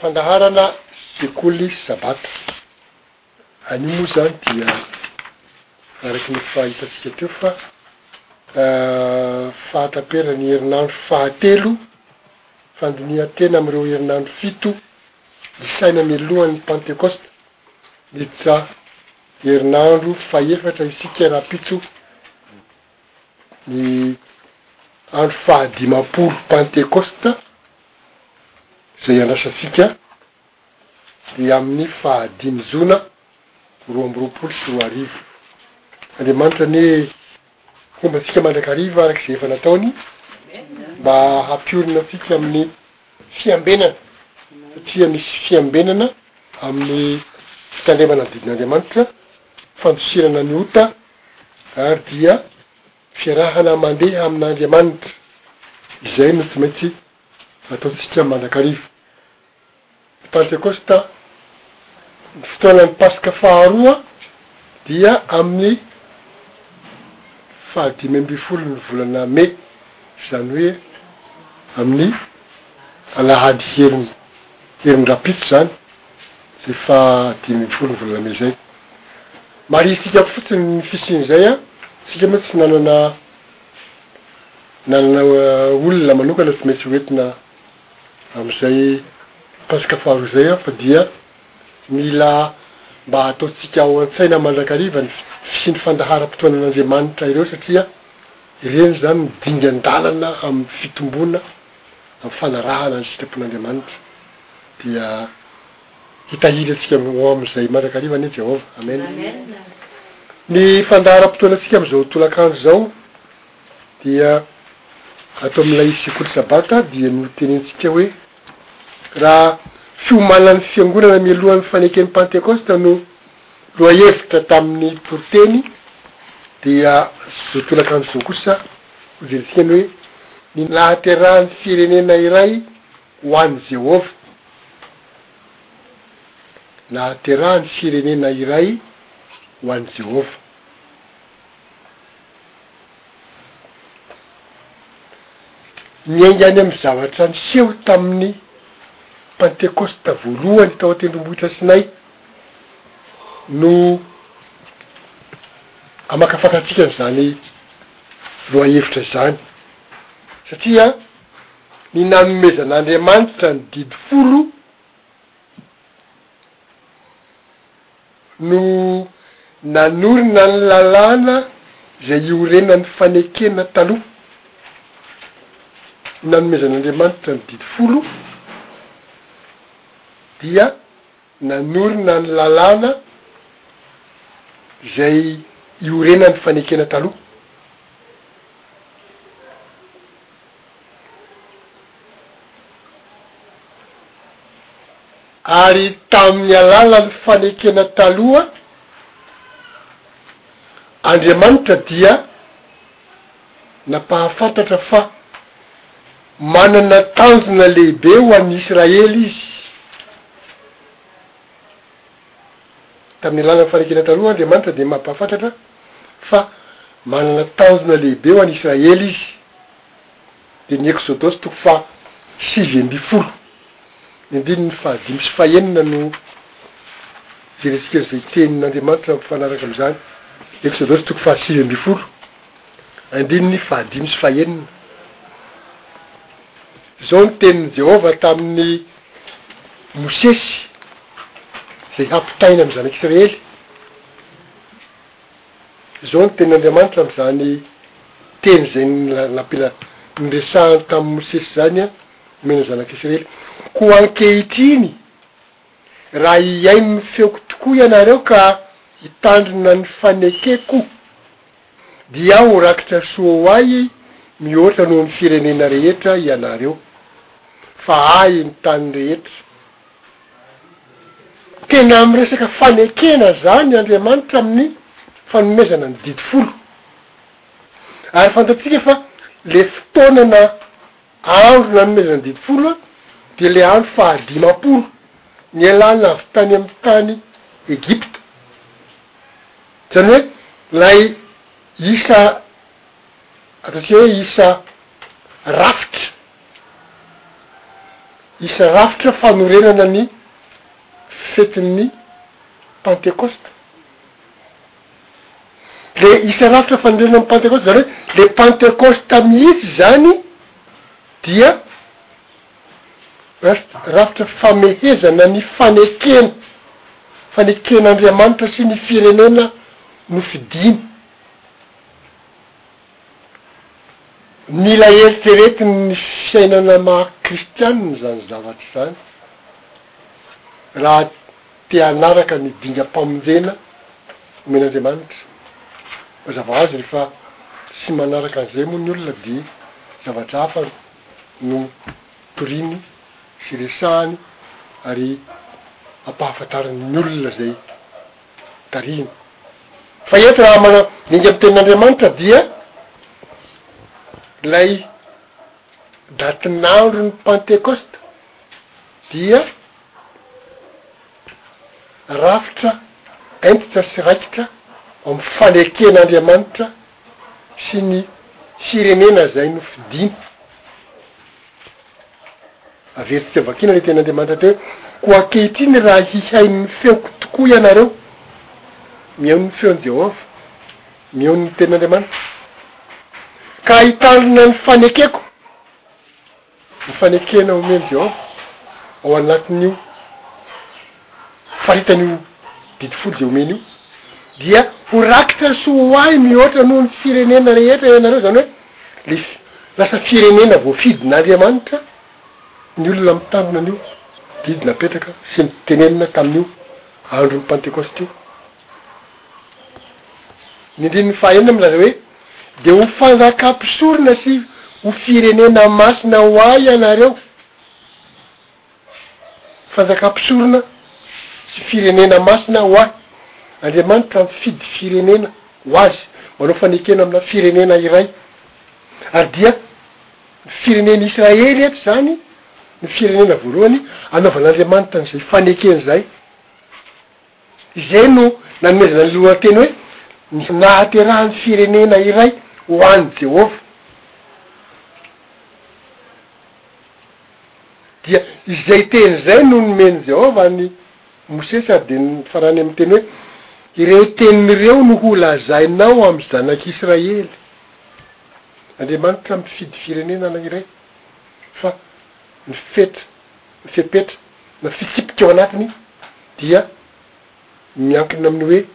Fandaharana sekoly sabata. Anio moa izany dia araka ny efa hitantsika teo fa fahataperan'ny herinandro fahatelo, fandinihan-tena amin'ireo herinandro fito isaina mialohan'ny Pantekosta. Miditra herinandro fahefatra isika rahampitso, ny andro fahadimampolo Pantekosta. izay iandrasantsika dia amin'ny faha dimy jona roa amby roapolo sy roa arivo. Andriamanitra anie homba antsika mandrakariva araka izay efa nataony mba hampiorina antsika amin'ny fiambenana satria misy fiambenana amin'ny fitandremana ny didin'Andriamanitra, fandosirana ny ota ary dia. Fiarahana mandeha amin'Andriamanitra, izay no tsy maintsy ataontsika mandrakariva. Ny Pantekôsta, ny fotoanan'ny Paska faharoa, dia amin'ny fahadimy ambin'ny folon'ny volana Mey, izany hoe amin'ny alahady herin-dRahampitso izany, izay fahadimy ambin'ny folon'ny volana Mey izay. Marihintsika fotsiny ny fisian'izay an, tsika moa tsy nanana nanana olona manokana tsy maintsy hoentina amin'izay Paska faharoa izay an, fa dia mila mba ataontsika ao an-tsaina mandrakariva ny fisian'ny fandaharam-potoanan'Andriamanitra ireo satria ireny izany no dingan-dalana amin'ny fitomboana amin'ny fanarahana ny sitrapon'Andriamanitra dia Hitahiry antsika ho amin'izay mandrakariva anie Jehovah. Amen. Ny fandaharam-potoanantsika amin'izao tolakandro izao dia ato amin'ilay sekoly Sabata dia notenenintsika hoe raha fiomanan'ny fiangonana mialohan'ny faneken'ny Pantekosta no lohahevitra tamin'ny toriteny dia izao tolakandro izao kosa hojerentsika ny hoe ny nahaterahan'ny firenena iray ho an'i Jehovah. nahaterahan'ny firenena iray ho an'i Jehovah. Niainga any amin'ny zavatra niseho tamin'ny Pantekosta voalohany tao an-tendrombohitra Sinay no hamakafaka antsika an'izany lohahevitra izany, satria, Ny nanomezan'Andriamanitra ny didy folo no nanorina ny lalàna izay iorenan'ny fanekena taloha. Ny nanomezan'Andriamanitra ny didy folo dia. Nanorina ny lalàna izay iorenan'ny fanekena taloha. Ary tamin'ny alalan'ny fanekena taloha, Andriamanitra dia. Nampahafantatra fa manana tanjona lehibe ho an'i Israely izy. Tamin'ny alalan'ny fanekena taloha, Andriamanitra dia mampahafantatra fa manana tanjona lehibe ho an'i Israely izy. Dia ny Eksodosy toko faha sivy ambin'ny folo, ny andininy fahadimy sy fahenina no jerentsika an'izay tenin'Andriamanitra mifanaraka amin'izany. Eksodosy toko faha sivy ambin'ny folo. Andininy fahadimy sy fahenina. Izao no tenin'i Jehovah tamin'i Mosesy, izay hampitaina ny zanak'Isiraely, Izao no tenin'Andriamanitra amin'izany teny izay nampiana niresahany tamin'i Mosesy izany omena ny zanak'Isiraely, Koa ankehitriny, raha hihaino ny feoko tokoa ianareo ka hitandrina ny fanekeko, Dia ho rakitra soa ho ahy mihoatra noho ny firenena rehetra ianareo, fa ahy ny tany rehetra. Tena miresaka fanekena izany Andriamanitra amin'ny fanomezana ny didy folo. Ary fantatsika fa ilay fotoana na andro nanomezana ny didy folo dia ilay andro fahadimampolo nialana avy tany amin'ny tany Egypta. Izany hoe ilay isa ataontsika hoe isa rafitra, isa rafitra fanorenana ny fetin'ny Pantekosta. Le isa rafitra fanorenana ny Pantekosta zany hoe le Pantekosta mihitsy zany dia. Rafitra famehezana ny fanekena, faneken'Andriamanitra sy ny firenena nofidiny. Nila eritreretin' ny fiainana maha kristianina izany zavatra izany, raha te hanaraka ny dingam-pamonjena omen'Andriamanitra. Mazava ho azy rehefa tsy manaraka an'izay moa ny olona dia zavatra hafa no. no toriany sy resahany ary ampahafantariny ny olona izay tarihiny. Fa eto raha manadinga ny tenin'Andriamanitra dia ilay datin'andron'ny Pantekosta dia rafitra entitra sy raikitra ao amin'ny faneken'Andriamanitra sy ny firenena izay nofidiny. Averintsika vakina ilay tenin'Andriamanitra teo hoe, Koa ankehitriny raha hihaino ny feoko tokoa ianareo, mihaino ny feon'i Jehovah, mihaino ny tenin'Andriamanitra, ka hitandrina ny fanekeko, Ny fanekena omen'i Jehovah ao anatin'io faritan'io didy folo dia omeny io, dia ho rakitra soa ho ahy mihoatra noho ny firenena rehetra ianareo, izany hoe le lasa firenena voafidin'Andriamanitra ny olona mitandrina an'io didy napetraka sy notenenina tamin'io andron'ny Pantekôsta io. Ny andininy fahaenina milaza hoe, Dia ho fanjaka-mpisorona sy ho firenena masina ho Ahy ianareo. Fanjaka-mpisorona sy firenena masina ho Ahy. Andriamanitra mifidy firenena ho Azy, manao fanekena amina firenena iray. Ary dia ny firenen'i Israely eto izany no firenena voalohany anaovan'Andriamanitra an'izay fanekeny izay. Izay no nanomezana ny lohateny hoe Ny Nahaterahan'ny Firenena Iray ho an'i Jehovah. Dia izay teny izay no nomen'i Jehovah an'i Mosesy, ary dia nifarany amin'ny teny hoe, Ireo teniny ireo no holazainao amin'ny zanak'Israely, Andriamanitra mifidy firenena iray, fa ny fetra. fepetra na fitsipika ao anatiny dia miankina amin'ny hoe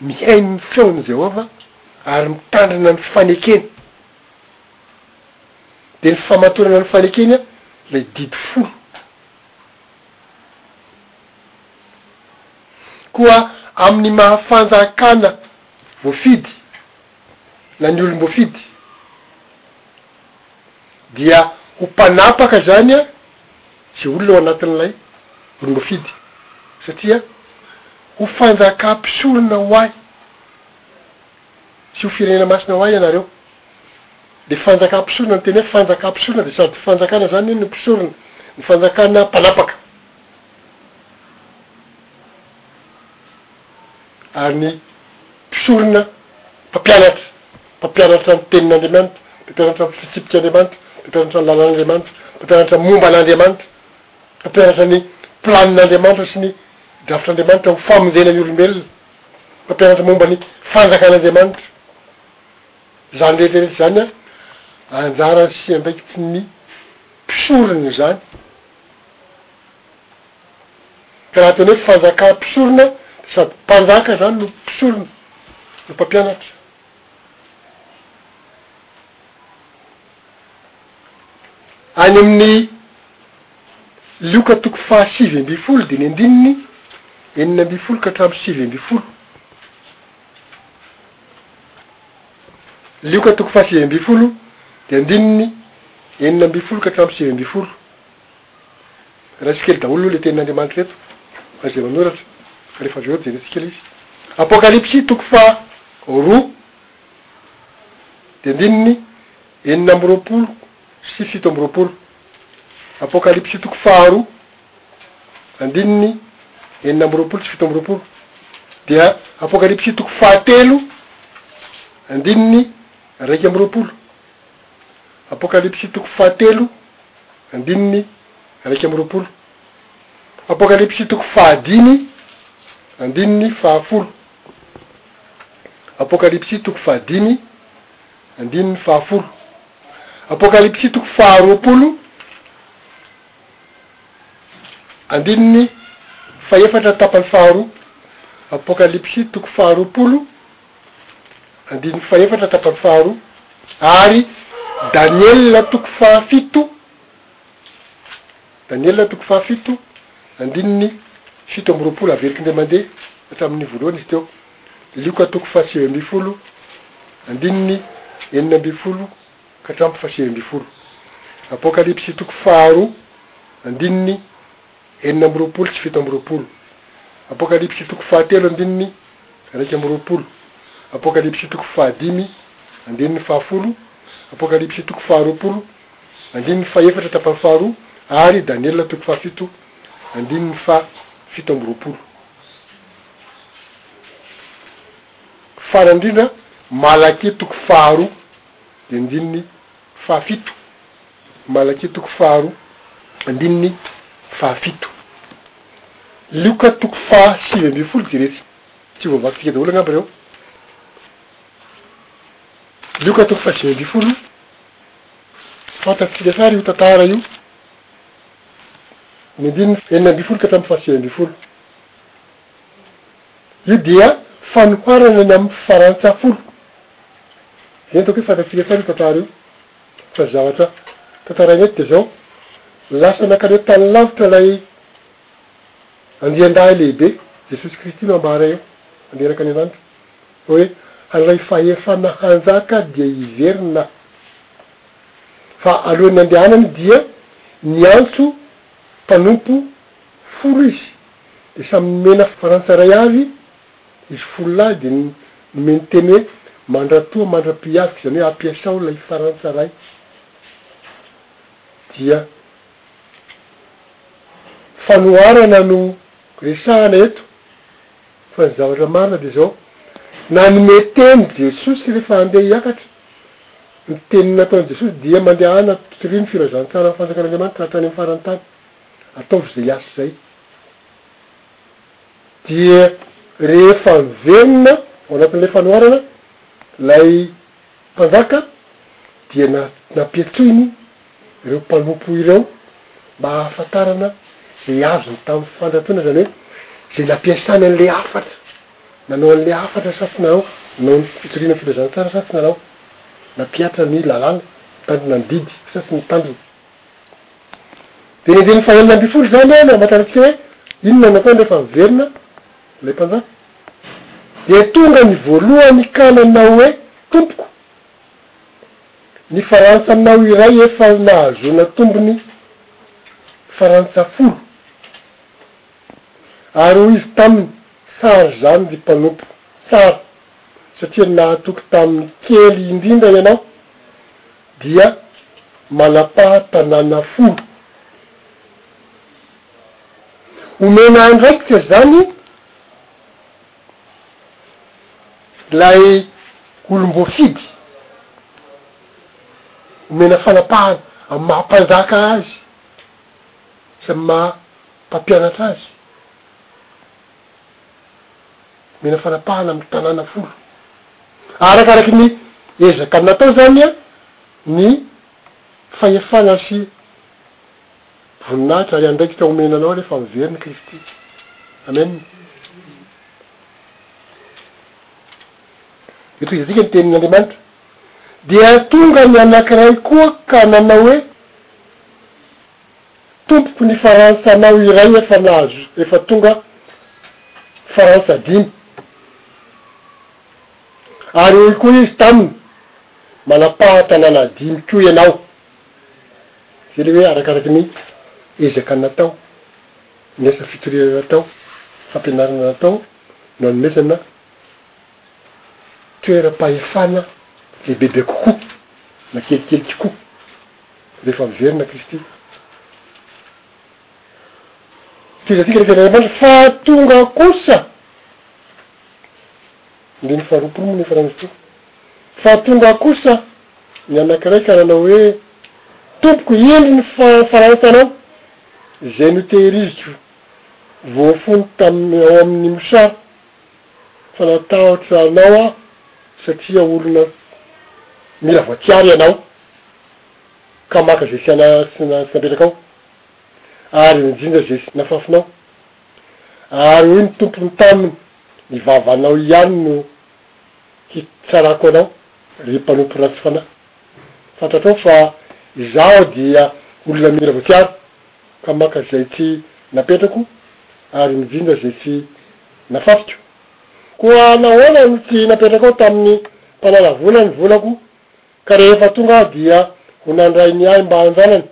mihaino ny feon'i Jehovah ary mitandrina ny fanekeny. Dia ny famatorana ny fanekeny ilay didy folo. Koa amin'ny maha fanjakana voafidy na ny olom-boafidy, dia ho mpanapaka izany an izay olona ao anatin'ilay olona voafidy, satria ho fanjaka mpisorona ho Ahy sy ho firenena masina ho Ahy ianareo. Dia fanjaka mpisorona, ny teny hoe fanjaka mpisorona dia sady fanjakana izany no mpisorona, ny fanjakana mpanapaka. Ary ny. mpisorona, mpampianatra, mpampianatra ny Tenin'Andriamanitra, mpampianatra ny fitsipik'Andriamanitra, mpampianatra ny lalàn'Andriamanitra, mpampianatra momba an'Andriamanitra, mpampianatra ny planin'Andriamanitra sy ny drafitr'Andriamanitra ho famonjena ny olombelona, mpampianatra momba ny fanjakan'Andriamanitra. Izany rehetrarehetra izany anjara sy andraikitry ny mpisorona izany. Ka raha tena hoe fanjaka mpisorona dia sady mpanjaka izany no mpisorona no mpampianatra. Any amin'ny Lioka toko faha sivy ambin'ny folo dimy ambininy enina ambin'ny folo ka hatramin'ny sivy ambin'ny folo. Lioka toko faha sivy ambin'ny folo dia andininy enina ambin'ny folo ka hatramin'ny sivy ambin'ny folo. Raisiko kely daholo aloha ilay tenin'Andriamanitra eto fa izay manoratra fa rehefa avy eo jerentsika ilay izy. Apokalypsy toko faha roa dia andininy enina amby roapolo sy fito amby roapolo. Apokalypsy toko faha roa andininy enina amby roapolo sy fito amby roapolo dia Apokalypsy toko faha telo andininy iraika amby roapolo. Apokalypsy toko fahatelo andininy iraika amby roapolo. Apokalypsy toko fahadimy andininy fahafolo. Apokalypsy toko fahadimy andininy fahafolo. Apokalypsy toko faharoapolo andininy fahefatra tapany faharoa. Apokalypsy toko faharoapolo Andininy fahefatra tapany faharoa ary Daniela toko fahafito, Daniela toko fahafito andininy fito amby roapolo averiko indray mandeha hatramin'ny voalohany izy teo, Lioka toko fahasivy ambin'ny folo andininy enina ambin'ny folo ka hatramin'ny fahasivy ambin'ny folo, Apokalypsy toko faharoa andininy Enina amby roapolo sy fito amby roapolo. Apokalypsy toko fahatelo andininy iraika amby roapolo. Apokalypsy toko fahadimy andininy fahafolo. Apokalypsy toko faharoapolo andininy fahefatra tapany faharoa ary Daniela toko fahafito andininy faha fito amby roapolo. Farany indrindra, Malakia toko faharoa andininy Fahafito. Malakia toko faharoa andininy fahafito. Lioka toko faha sivy ambin'ny folo jeretsy. Tsy voavaky dika daholo angamba ireo. Lioka toko faha sivy ambin'ny folo. Fantatsika tsara io tantara io. Ny andininy enina ambin'ny folo ka hatramin'ny faha sivy ambin'ny folo. Io dia fanoharana ny amin'ny farantsa folo. Ireny ataoko hoe fantatsika tsara io tantara io fa ny zavatra tantaraina eto dia izao, lasa nankany an-tany lavitra ilay andian-dahy lehibe, Jesosy Kristy no ambara eo, andeha nankany an-danitra, hoe hanao ny fahefana hanjaka dia hiverina aho. Fa alohan'ny handehanany dia niantso. mpanompo folo izy dia samy nomena farantsa iray avy izy folo lahy dia nomeny teny hoe mandratoa mandra-piaviko izany hoe ampiasao ilay farantsa iray dia fanoharana no resahana eto Fa ny zavatra marina dia izao, nanome teny Jesosy rehefa handeha hiakatra. Ny teny nataon'i Jesosy dia mandehana toria ny filazantsaran'ny fanjakan'Andriamanitra hatrany amin'ny faran'ny tany. Ataovy izay asa izay. Dia rehefa miverina ao anatin'ilay fanoharana, ilay. Mpanjaka dia nampiantsoiny ireo mpanompo ireo mba hahafantarana izay azony tamin'ny fandrampiana, izany hoe izay nampiasany an'ilay hafatra, nanao an'ilay hafatra sa tsy nanao, nanao ny fitoriana ny filazana tsara sa tsy nanao, nampihatra ny lalàna, nitandrina ny didy sa tsy nitandrina. Dia ny andininy fahenina ambin'ny folo izany no hamantarantsika hoe inona no atao rehefa miverina. Ilay mpanjaka dia tonga ny voalohany ka nanao hoe, Tompoko, ny farantsanao iray efa nahazoana tombony farantsa folo. Ary hoy izy taminy, Tsara izany ry mpanompo, tsara, satria nahatoky tamin'ny kely indrindra ianao, dia manapaha-tanàna folo. Omena andraikitra izany ilay olom-boafidy, omena fanapahana amin'ny maha mpanjaka azy sy amin'ny maha mpampianatra azy, omena fanapahana amin'ny tanàna folo. Arakaraky ny ezaka natao izany ny fahefana sy. Voninahitra ary andraikitra omena anao rehefa miverina i Kristy. Amen. Iotrizantsika ny tenin' Andriamanitra. Dia tonga ny anankiray koa ka nanao hoe, Tompoko ny farantsanao iray efa nahazo efa tonga farantsa dimy. Ary hoy koa izy taminy, Manam-paha tanàna dimy koa ianao. Ilay hoe arakaraky ny ezaka natao, ny asa fitoriana natao, fampianarana natao no anomezana toeram-pahefana lehibebe kokoa na kelikely kokoa rehefa miverina Kristy. Tohizatsika ny Tenin'Andriamanitra fa tonga kosa. Andininy faharoapolo moa ny Faran'Isitra. Fa tonga kosa ny anankiray ka nanao hoe, Tompoko, indro ny fahafarantanao, izay notehiriziko, voafono tamin'ny ao amin'ny mosary, fa natahotra anao aho, satria olona mila voatsiary ianao, ka maka izay tsy napetrakao, ary minjinja izay nafafinao. Ary hoy ny tompony taminy, Ny vavanao ihany no hitsarako anao ry mpanompo ratsy fanahy. Fantatrao fa izaho dia olona mila voatsiaro, ka maka izay tsy napetrako ary mijinja izay tsy nafafiko. Koa nahoana no tsy napetrakao tamin'ny mpanara-vola ny volako? Ka rehefa tonga aho dia ho nandray ny ahy mba an-janany.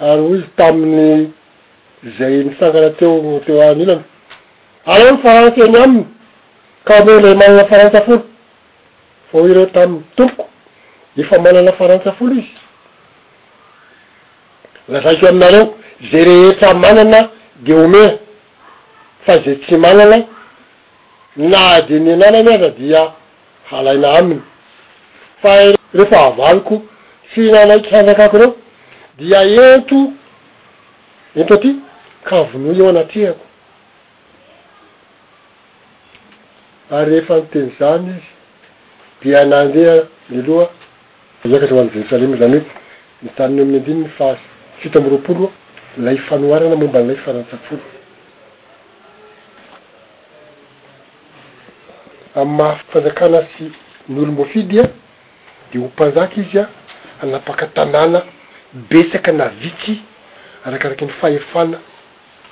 Ary hoy izy tamin' izay nitsangana teo teo anilany, Alao ny farantsa eny aminy, ka omeo ilay manana farantsa folo. Fa hoy ireo taminy, Tompoko, efa manana farantsa folo izy. Lazaiko aminareo, izay rehetra manana dia homena, fa izay tsy manana, Na dia ny ananany aza dia halaina aminy. Fa ireo fahavaloko tsy nanaiky hanjakako ireo dia ento ento aty ka vonoy eo anatrehako. Ary rehefa niteny izany izy dia nandeha niloha hiakatra ho any Jerosalema, izany hoe ny tanin'ny eo amin'ny andininy fahafito amby roapolo, ilay fanoharana momba an'ilay farantsavony. Amin'ny maha-fanjakana sy ny olom-boafidy dia ho mpanjaka izy hanapaka tanàna betsaka na vitsy arakaraky ny fahefana,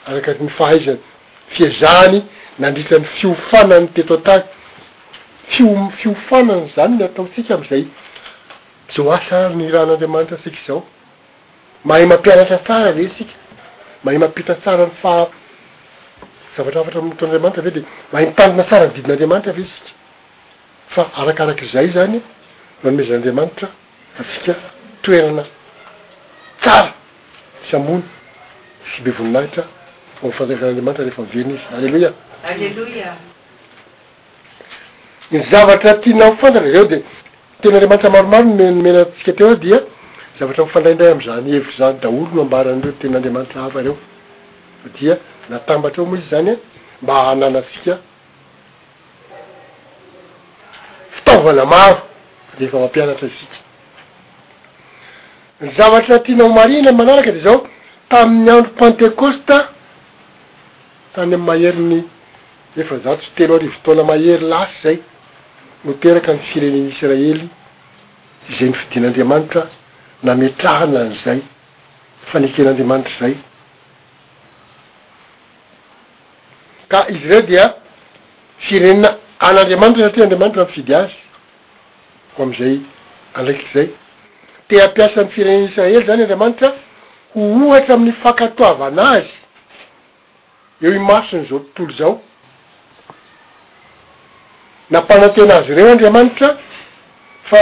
arakaraky ny fahaizany. Fiezahany nandritra ny fiofanany teto an-tany. Fio- fiofanana izany ny ataontsika amin'izay Joasy ary ny Ran'Andriamanitra antsika izao. Mahay mampianatra tsara ve isika? Mahay mampita tsara ny faha zavatra hafatra amin'ny fotoan'Andriamanitra ve? Dia mahay mitandrina tsara ny didin'Andriamanitra ve isika? Fa arakaraka izay izany no hanomezan'Andriamanitra antsika toerana tsara sy ambony sy be voninahitra ao amin'ny fanjakan'Andriamanitra rehefa miverina Izy. Aleloia! Ny zavatra tiana ho fantatra avy eo dia, teny Andriamanitra maromaro no nomena antsika teo dia zavatra mifandraindray amin'izany hevitra izany daholo no ambaran'ireo teny Andriamanitra hafa ireo. Dia natambatra eo moa izy izany mba hananantsika fitaovana maro rehefa mampianatra isika. Ny zavatra tiana ho marihina manaraka dia izao, tamin'ny andro Pantekosta tany amin'ny maherin'ny Efajato sy telo arivo taona mahery lasa izay no teraka ny firenen'Isiraely izay nofidin'Andriamanitra nametrahana an'izay faneken'Andriamanitra izay, ka izy ireo dia firenena an'Andriamanitra satria Andriamanitra nifidy azy ho amin'izay andraikitra izay. Te hampiasa ny firenen'Isiraely izany Andriamanitra ho ohatra amin'ny fankatoavana Azy. Eo imason'izao tontolo izao. Nampanantena azy ireo Andriamanitra fa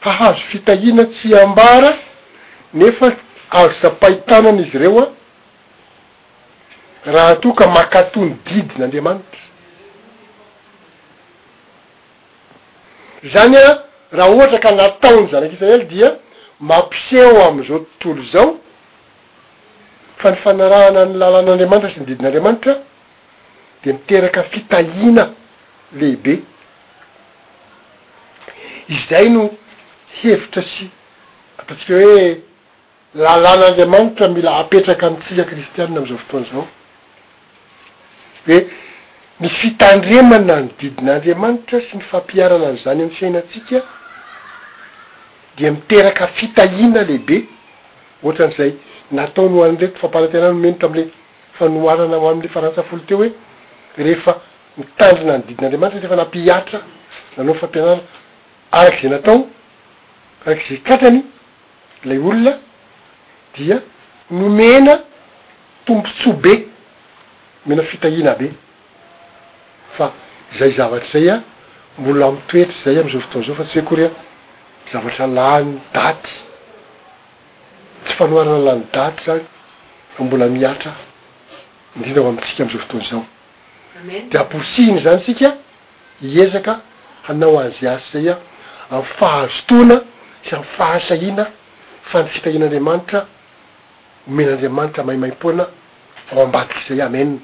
hahazo fitahiana tsy ambara, nefa azo tsapain-tanana izy ireo raha toa ka mankato ny didin'Andriamanitra. Izany raha ohatra ka nataon'ny zanak'Israely dia mampiseho amin'izao tontolo izao. fa ny fanarahana ny lalan'Andriamanitra sy ny didin'Andriamanitra dia miteraka fitahiana lehibe. Izay no hevitra sy ataontsika hoe lalan'Andriamanitra mila apetraka amintsika kristianina amin'izao fotoana izao. hoe ny fitandremana ny didin'Andriamanitra sy ny fampiharana an'izany amin'ny fiainantsika dia miteraka fitahiana lehibe ohatran'izay nataony ho an'ireto fampanantenana nomeny tamin'ilay fanoharana ho an'ilay farantsa folo teo hoe rehefa mitandrina ny didin'Andriamanitra nefa nampihatra nanao fampianarana araka izay natao araka izay tratrany ilay olona dia nomena Tombotsoa be, omena fitahiana be fa izay zavatra izay a, mbola mitoetra izay amin'izao fotoana izao fa tsy hoe akory a, zavatra lany daty, tsy fanoharana lany daty izany fa mbola mihatra indrindra ho amintsika amin'izao fotoana izao. Dia amporisihina izany isika hiezaka hanao an'izay asa izay a, amin'ny fahazotoana sy amin'ny fahasahiana fa ny fitahian'Andriamanitra, Homen'Andriamanitra maimaim-poana ao ambadik'izay. Amen.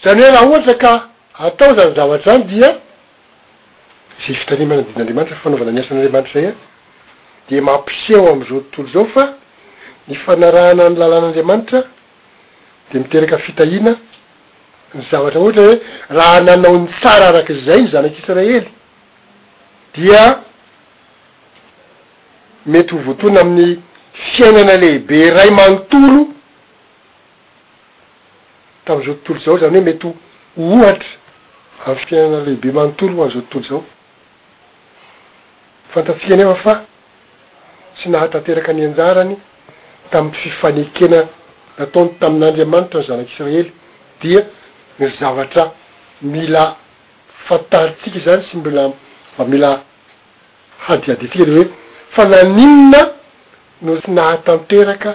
Izany hoe raha ohatra ka atao izany zavatra izany dia izay fitandremana ny didin'Andriamanitra sy fanaovana ny asan'Andriamanitra izay dia mampiseho amin'izao tontolo izao fa ny fanarahana ny lalàn'Andriamanitra dia miteraka fitahiana ny zavatra ohatra hoe raha nanao ny tsara araka izay ny zanak'Israely dia Mety ho votoana amin'ny fiainana lehibe iray manontolo tamin'izao tontolo izao, izany hoe mety ho ohatra amin'ny fiainana lehibe manontolo ho an'izao tontolo izao. Fantatsika anefa fa tsy nahatanteraka ny anjarany tamin'ny fifanekena nataony tamin'Andriamanitra ny zanak'Israely, dia ny zavatra mila fantarintsika izany sy mbola mba mila Hadithintsika ny hoe, Fa naninona no tsy nahatanteraka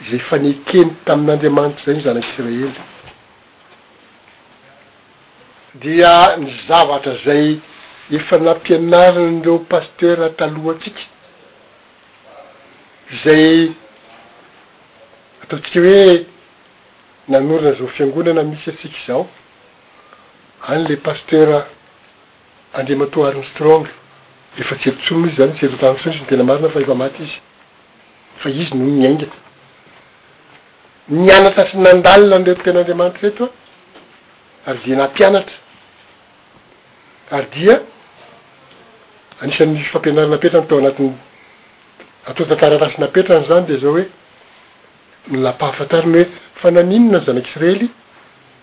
izay efa nekeny tamin'Andriamanitra izay ny zanak'Israely? Dia ny zavatra izay efa nampianarin'ireo pastera taloha antsika, izay ataontsika hoe nanorina izao fiangonana misy antsika izao, any ilay pastera, Andriamatoa Armstrong, efa tsy eto intsony moa izy izany, tsy eto an-trano intsony izy, ny tena marina fa efa maty izy, fa izy no niainga. Nianatra sy nandalina an'ireto Tenin'Andriamanitra ireto aho, ary dia nampianatra, ary dia anisan'ny fampianarana napetrany tao anatin'ny antontan-taratasy napetrany izany dia izao hoe, Mila ampahafantarina hoe fa naninona ny zanak'Israely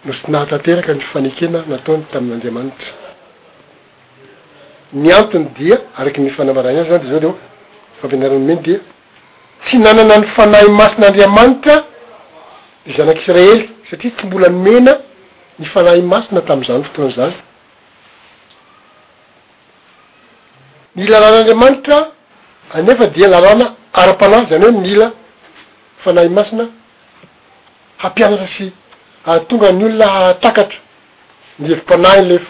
no tsy nahatanteraka ny fanekena nataony tamin'Andriamanitra. Ny antony dia, araka ny fanambarany azy, dia izao dia fampianarana omeny dia, Tsy nanana ny Fanahy Masin'Andriamanitra ny zanak'Israely satria tsy mbola nomena ny Fanahy Masina tamin'izany fotoana izany. Ny lalan'Andriamanitra anefa dia lalàna ara-panahy, izany hoe mila Fanahy Masina hampianatra sy hahatonga ny olona hahatakatra ny hevi-panahy lef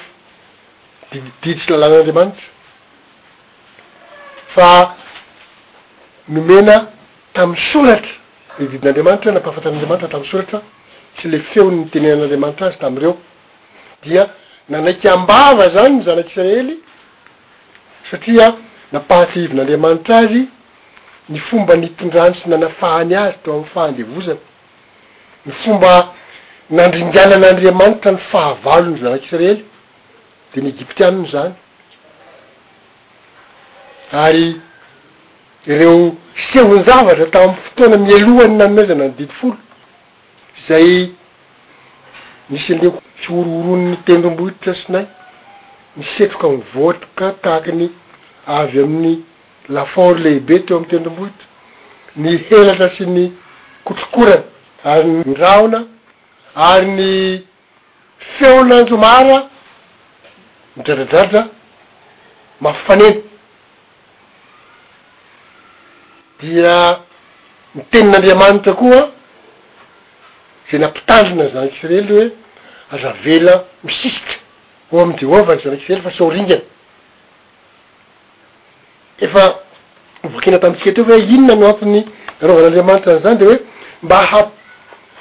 didy sy lalan'Andriamanitra fa nomena tamin'ny soratra, ny didin'Andriamanitra nampahafantarin'Andriamanitra tamin'ny soratra sy le feon'ny nitenenan'Andriamanitra azy tamin'ireo. dia nanaiky am-bava izany ny Zanak'Isiraely, satria nampahatsiahivin'Andriamanitra azy ny fomba nitondrany sy nanafahany azy tao amin'ny fahandevozana, ny fomba nandringanan'Andriamanitra ny fahavalon'ny Zanak'Isiraely, dia ny Egyptianina izany, ary ireo sehon-javatra tamin'ny fotoana mialohan'ny nanomezana ny Didy Folo. izay nisy ny fihorohoron'ny tendrombohitra Sinay, ny setroka mivoatra tahaka ny avy amin'ny lafaoro lehibe teo amin'ny tendrombohitra, ny helatra sy ny kotrokorana ary ny rahona ary ny Feon' Anjomara midradradradra mafy fanena, dia ny tenin' Andriamanitra koa izay nampitandrina ny Zanak' Isiraely hoe, Aza avela misisika ao amin' i Jehovah ny Zanak' Isiraely fa sao ringana. Efa voakena tamintsika teo ve inona no antony nanaovan'Andriamanitra an'izany? Dia hoe mba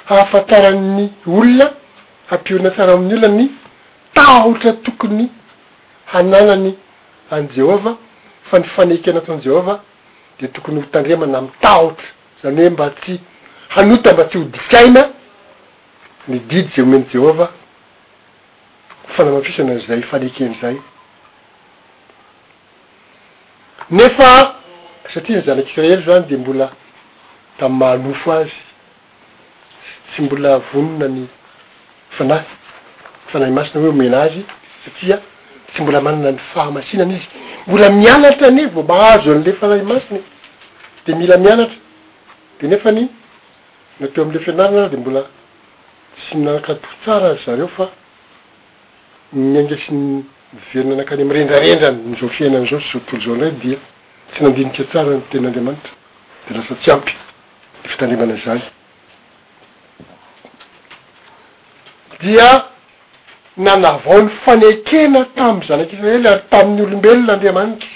hahafantaran'ny olona, hampiorina tsara amin'ny olona ny tahotra tokony hananany an'i Jehovah, fa ny fanekena ataon'i Jehovah dia tokony hotandremana amin'ny tahotra, izany hoe mba tsy hanota, mba tsy hodikaina ny didy izay omen'i Jehovah. fanamafisana an'izay fanekena izay. Nefa satria ny zanak'Israely izany dia mbola tamin'ny maha nofo azy sy tsy mbola vonona ny Fanahy, ny Fanahy Masina hoe homena azy satria tsy mbola manana ny fahamasinana izy. Mbola mianatra anie vao mahazo an'ilay Fanahy Masina e! Dia mila mianatra. Dia nefany na teo amin'ilay fianarana ary dia mbola. Tsy nankatò tsara ry zareo fa niainga sy niverina nankany amin'ny rendrarendra an'izao fiainana izao sy izao tontolo izao indray dia tsy nandinika tsara ny Tenin'Andriamanitra dia lasa tsy ampy ny fitandremana izany dia nanavao ny fanekena tamin'ny zanak'Israely ary tamin'ny olombelona Andriamanitra.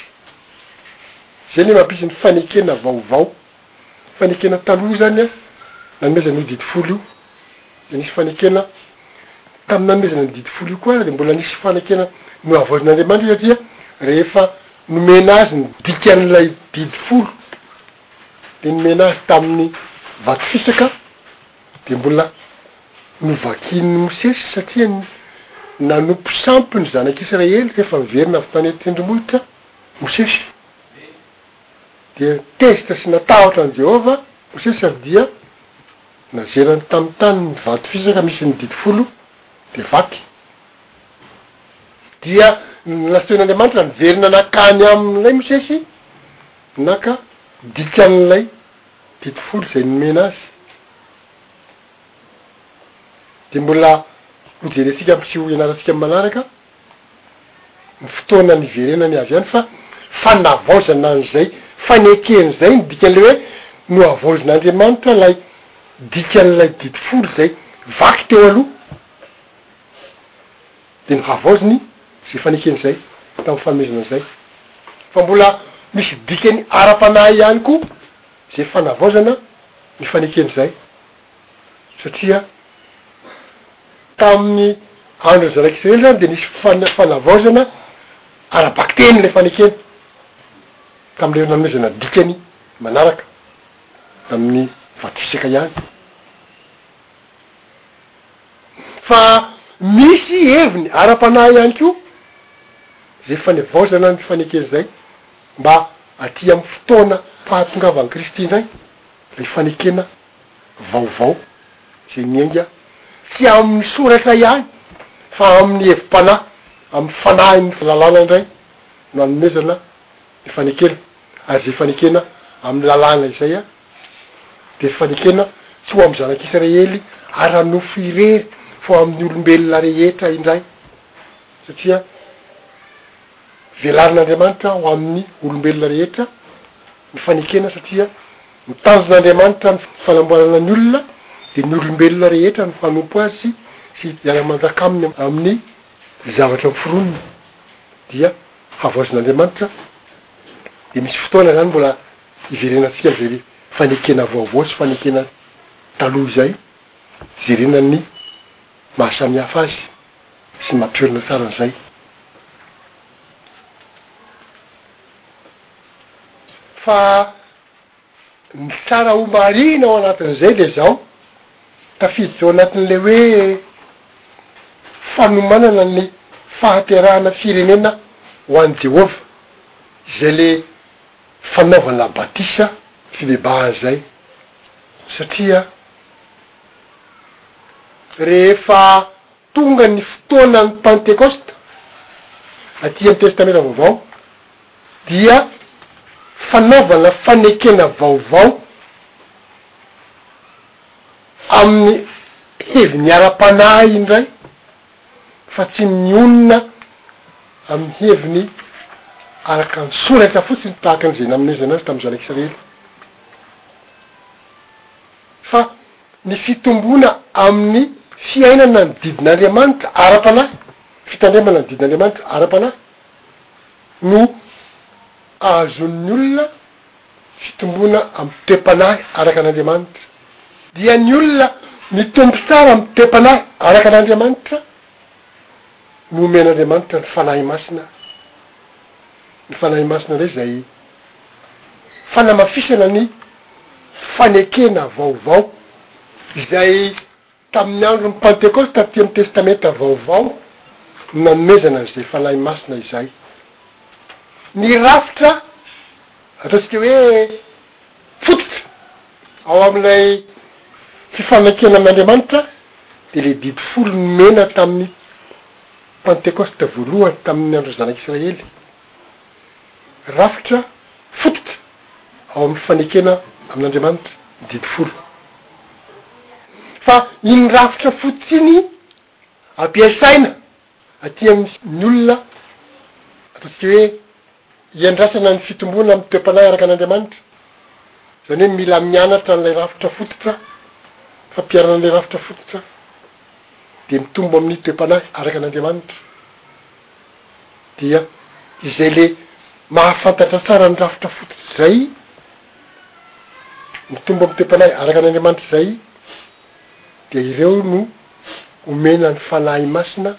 Izay ny maha-izy ny fanekena vaovao. Fanekena taloha izany an, nanomezana io didy folo io dia nisy fanekena tamin'ny nanomezana ny didy folo io koa ary mbola nisy fanekena nohavaozin'Andriamanitra satria rehefa nomena azy ny dikan'ilay didy folo dia nomena azy tamin'ny vato fisaka dia mbola novakian'i Mosesy satria nanompo sampy ny zanak'Israely rehefa niverina avy tany an-tendrombohitra Mosesy. Dia nitezitra sy natahotra an'i Jehovah Mosesy ary dia nazerany tamin'ny tany ny vato fisaka misy ny Didy Folo, dia vaky. Dia nolastoin'Andriamanitra niverina nankany amin'ilay Mosesy naka dikan'ilay Didy Folo izay nomena azy. Dia mbola hojerentsika sy hoianarantsika amin'ny manaraka. ny fotoana niverenany avy any fa fanavaozana an'izay fanekeny izay ny dikan'ilay hoe nohavaozin'Andriamanitra ilay dikan'ilay didy folo izay vaky teo aloha dia nohavaoziny izay fanekeny izay tamin'ny fanomezana izay fa mbola misy dikany ara-panahy ihany koa izay fanavaozana ny fanekeny izay. satria tamin'ny andron'ny zanak'i Israely izany dia nisy fana- fanavaozana ara-bakiteny ilay fanekena, tamin'ilay nanomezana dikany manaraka amin'ny vato fisaka ihany. Fa misy heviny ara-panahy ihany koa izay fanevaozana ny fanekena izay, mba aty amin'ny fotoana fahatongavan'i Kristy indray, ilay fanekena. vaovao izay miainga tsy amin'ny soratra ihany fa amin'ny hevi-panahy, amin'ny fanahin'ny lalàna indray no anomezana ny fanekena, ary izay fanekena amin'ny lalàna izay dia fanekena tsy ho amin'ny zanak'Israely ara-nofo irery fa ho amin'ny olombelona rehetra indray, satria velarin'Andriamanitra ho amin'ny olombelona rehetra ny fanekena satria. Ny tanjon'Andriamanitra ny fanamboarana ny olona dia ny olombelona rehetra ny fanompo Azy sy hiara-manjaka Aminy amin'ny zavatra noforoniny dia havaozin'Andriamanitra, dia misy fotoana izany mbola hiverenantsika izay fanekena vaovao sy fanekena taloha izay, jerena ny mahasamihafa azy sy ny mampiorina tsara an'izay. Fa. Ny tsara ho marihina ao anatin'izay dia izao, tafiditra ao anatin'ilay hoe fanomanana ny fahaterahana firenena ho an'i Jehovah izay ilay fanaovana batisa, fibebahana, izay, satria rehefa Tonga ny fotoanan'ny Pantekosta aty amin'ny Testamenta Vaovao dia fanaovana fanekena vaovao amin'ny heviny ara-panahy indray fa tsy mionona amin'ny heviny araka ny soratra fotsiny tahaka an'izay namonoezana azy tamin'ny Zanak'Israely fa Ny fitomboana amin'ny fiainana ny didin'Andriamanitra ara-panahy, fitandremana ny didin'Andriamanitra ara-panahy, no ahazoan'ny olona fitomboana amin'ny toe-panahy araka an'Andriamanitra. Dia ny olona mitombo tsara amin'ny toe-panahy araka an'Andriamanitra no omen'Andriamanitra ny Fanahy Masina, ny Fanahy Masina indray izay fanamafisana ny fanekena vaovao izay tamin'ny andron'ny Pantekosta taty amin'ny Testamenta Vaovao no nanomezana an'izay Fanahy Masina izay. Ny rafitra, ataontsika hoe fototra, ao amin'ilay fifanekena amin'Andriamanitra dia ilay didy folo nomena tamin'ny Pantekosta voalohany tamin'ny andron'ny Zanak'Israely. rafitra fototra ao amin'ny fanekena amin'Andriamanitra ny didy folo. Fa iny rafitra fototra iny ampiasaina aty amin'ny olona, ataontsika hoe iandrasana ny fitomboana amin'ny toe-panahy araka an'Andriamanitra, izany hoe mila mianatra an'ilay rafitra fototra, fampianarana an'ilay rafitra fototra, dia mitombo amin'ny toe-panahy araka an'Andriamanitra. dia izay le mahafantatra tsara ny rafitra fototra izay mitombo amin'ny toe-panahy araka an' Andriamanitra izay dia ireo no omena ny Fanahy Masina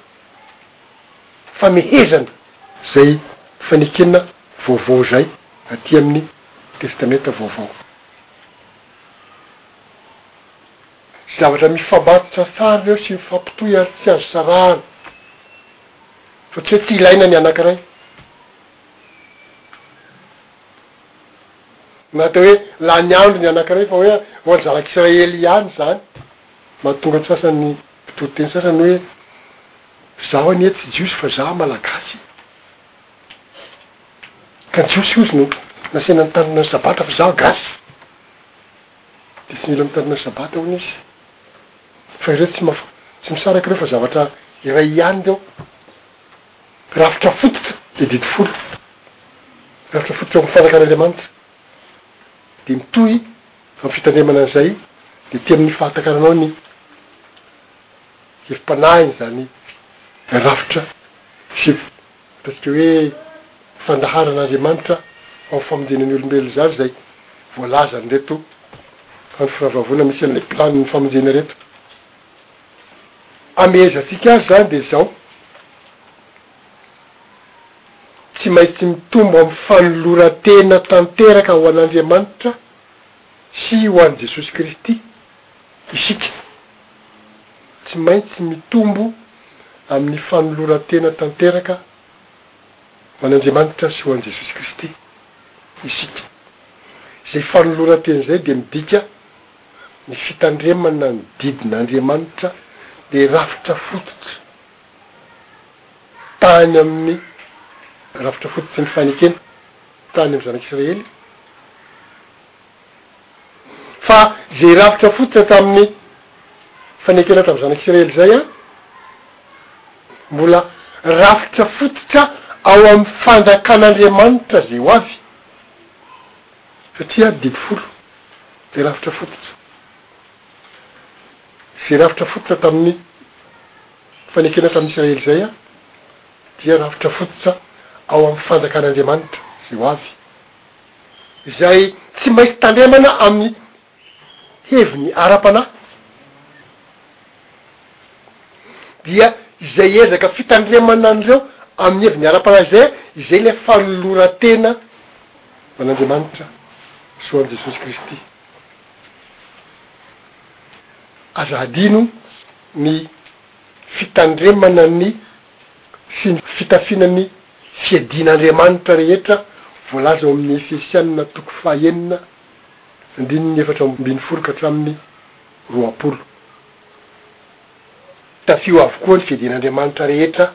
famehezana izay fanekena vaovao izay aty amin'ny Testamenta Vaovao. Zavatra mifamatotra tsara ireo sy mifampitohy ary tsy azo sarahana fa tsy hoe tsy ilaina ny anankiray na atao hoe lany andro ny anankiray fa hoe ho an'ny zanak'israely ihany izany. Mahatonga ny sasany mpitoriteny sasany hoe zaho anie tsy jiosy fa zaho malagasy ka ny jiosy hozy no nasaina nitandrina ny sabata fa zaho gasy. Dia tsy mila mitandrina ny Sabata hono izy. Fa ireo tsy maf, tsy misaraka ireo fa zavatra iray hiany ireo. Rafitra fototra dia didy folo. Rafitra fototra eo amin'ny fanjakan'Andriamanitra. Dia mitohy amin'ny fitandremana an'izay dia aty amin'ny fahatakarana ao ny hevi-panahiny izany rafitra sy Ataontsika hoe fandaharan'Andriamanitra ao famindina ny olombelona izany izay voalazan'ireto mpitandro firavavoana misy an'ilay planin'ny famindina ireto. Amehezantsika azy izany dia izao, tsy maintsy mitombo amin'ny fanoloran-tena tanteraka ho an'Andriamanitra sy ho an'i Jesosy Kristy Isika, tsy maintsy mitombo amin'ny fanoloran-tena tanteraka ho an'Andriamanitra sy ho an'i Jesosy Kristy isika. Izay fanoloran-tena izay dia midika ny fitandremana ny didin'Andriamanitra, ilay rafitra fototra tany amin'ny rafitra fototry ny fanekena tany amin'ny Zanak'Isiraely, Fa izay rafitra fototra tamin'ny fanekena tamin'ny zanak'i Isiraely izay, mbola rafitra fototra ao amin'ny fanjakan'Andriamanitra izay ho avy, satria didy folo ilay rafitra fototra. Izay rafitra fototra tamin'ny fanekena tamin'i Isiraely izay dia rafitra fototra ao amin'ny fanjakan'Andriamanitra izay ho avy. izay tsy maintsy tandremana amin'ny heviny ara-panahy, dia izay ezaka fitandremana an'ireo amin'ny heviny ara-panahy izay, izay ilay fanoloran-tena an'Andriamanitra sy ho an'i Jesosy Kristy. Aza hadino ny fitandremana ny. sy ny fitafiana ny fiadian'Andriamanitra rehetra voalaza ao amin'ny Efesianina toko fahenina andininy efatra ambin'ny folo ka hatramin'ny roapolo. Tafio avokoa ny fiadian'Andriamanitra rehetra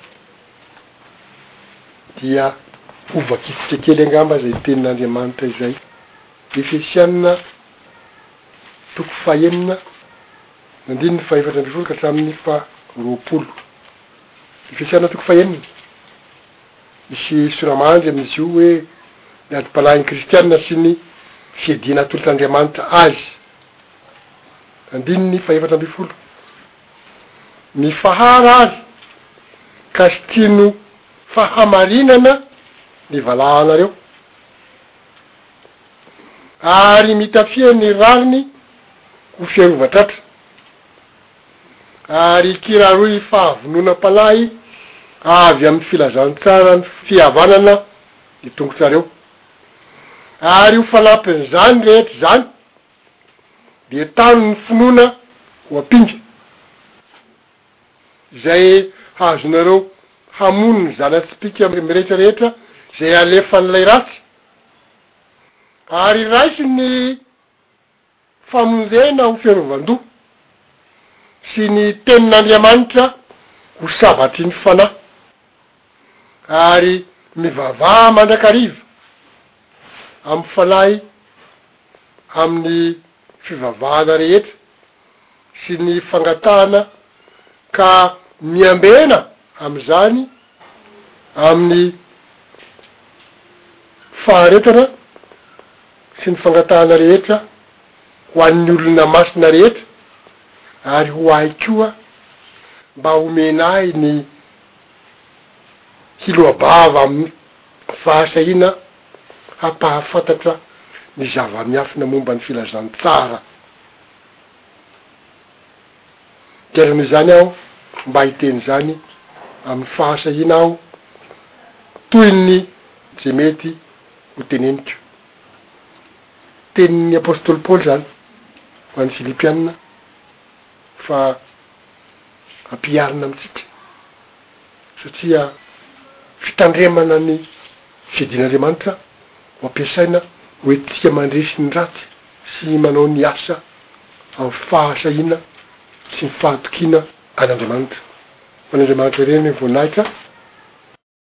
dia ho vakitsika kely angamba izay tenin'Andriamanitra izay. Efesianina toko fahenina andininy fahefatra ambin'ny folo ka hatramin'ny faharoapolo. Efesiana toko fahenina, Misy sora-mandry amin'izy io hoe ny adim-panahin'ny kristiana sy ny fiadiana atolotr'Andriamanitra azy. Andininy fahefatra ambin'ny folo, Ny faharary ka sitino fahamarinana ny valahanareo, ary mitafia ny rariny ho fiarovan-tratra. ary kiraroy fahavononam-panahy avy amin'ny filazantsaran'ny fihavanana ny tongotrareo. Ary ho fanampin'izany rehetra izany, dia tano ny finoana ho ampinga, izay hahazoanareo hamono ny zana-tsipìka mirehitra rehetra izay alefan'ilay ratsy, ary raisin'ny. Famonjena ho fiarovan-doha, sy ny Tenin'Andriamanitra ho sabatry ny fanahy, ary mivavaha mandrakariva amin'ny fanahy amin'ny fivavahana rehetra sy ny fangatahana ka miambena amin'izany amin'ny faharetana sy ny fangatahana rehetra ho an'ny olona masina rehetra, ary ho ahy koa mba homena ahy ny hiloa-bava amin'ny fahasahiana hampahafantatra ny zava-miafina momba ny filazantsara. Miderana izany aho mba hiteny izany amin'ny fahasahiana aho toy ny ze mety ho teneniko. Tenin'ny apostoly Paoly izany ho an'ny Filipiana fa ampiharina amintsika satria fitandremana ny fidin'Andriamanitra no ampiasaina hoentintsika mandresy ny ratsy sy manao ny asa amin'ny fahasahiana sy ny fahatokiana an'Andriamanitra. Ho an'Andriamanitra irery ny voninahitra.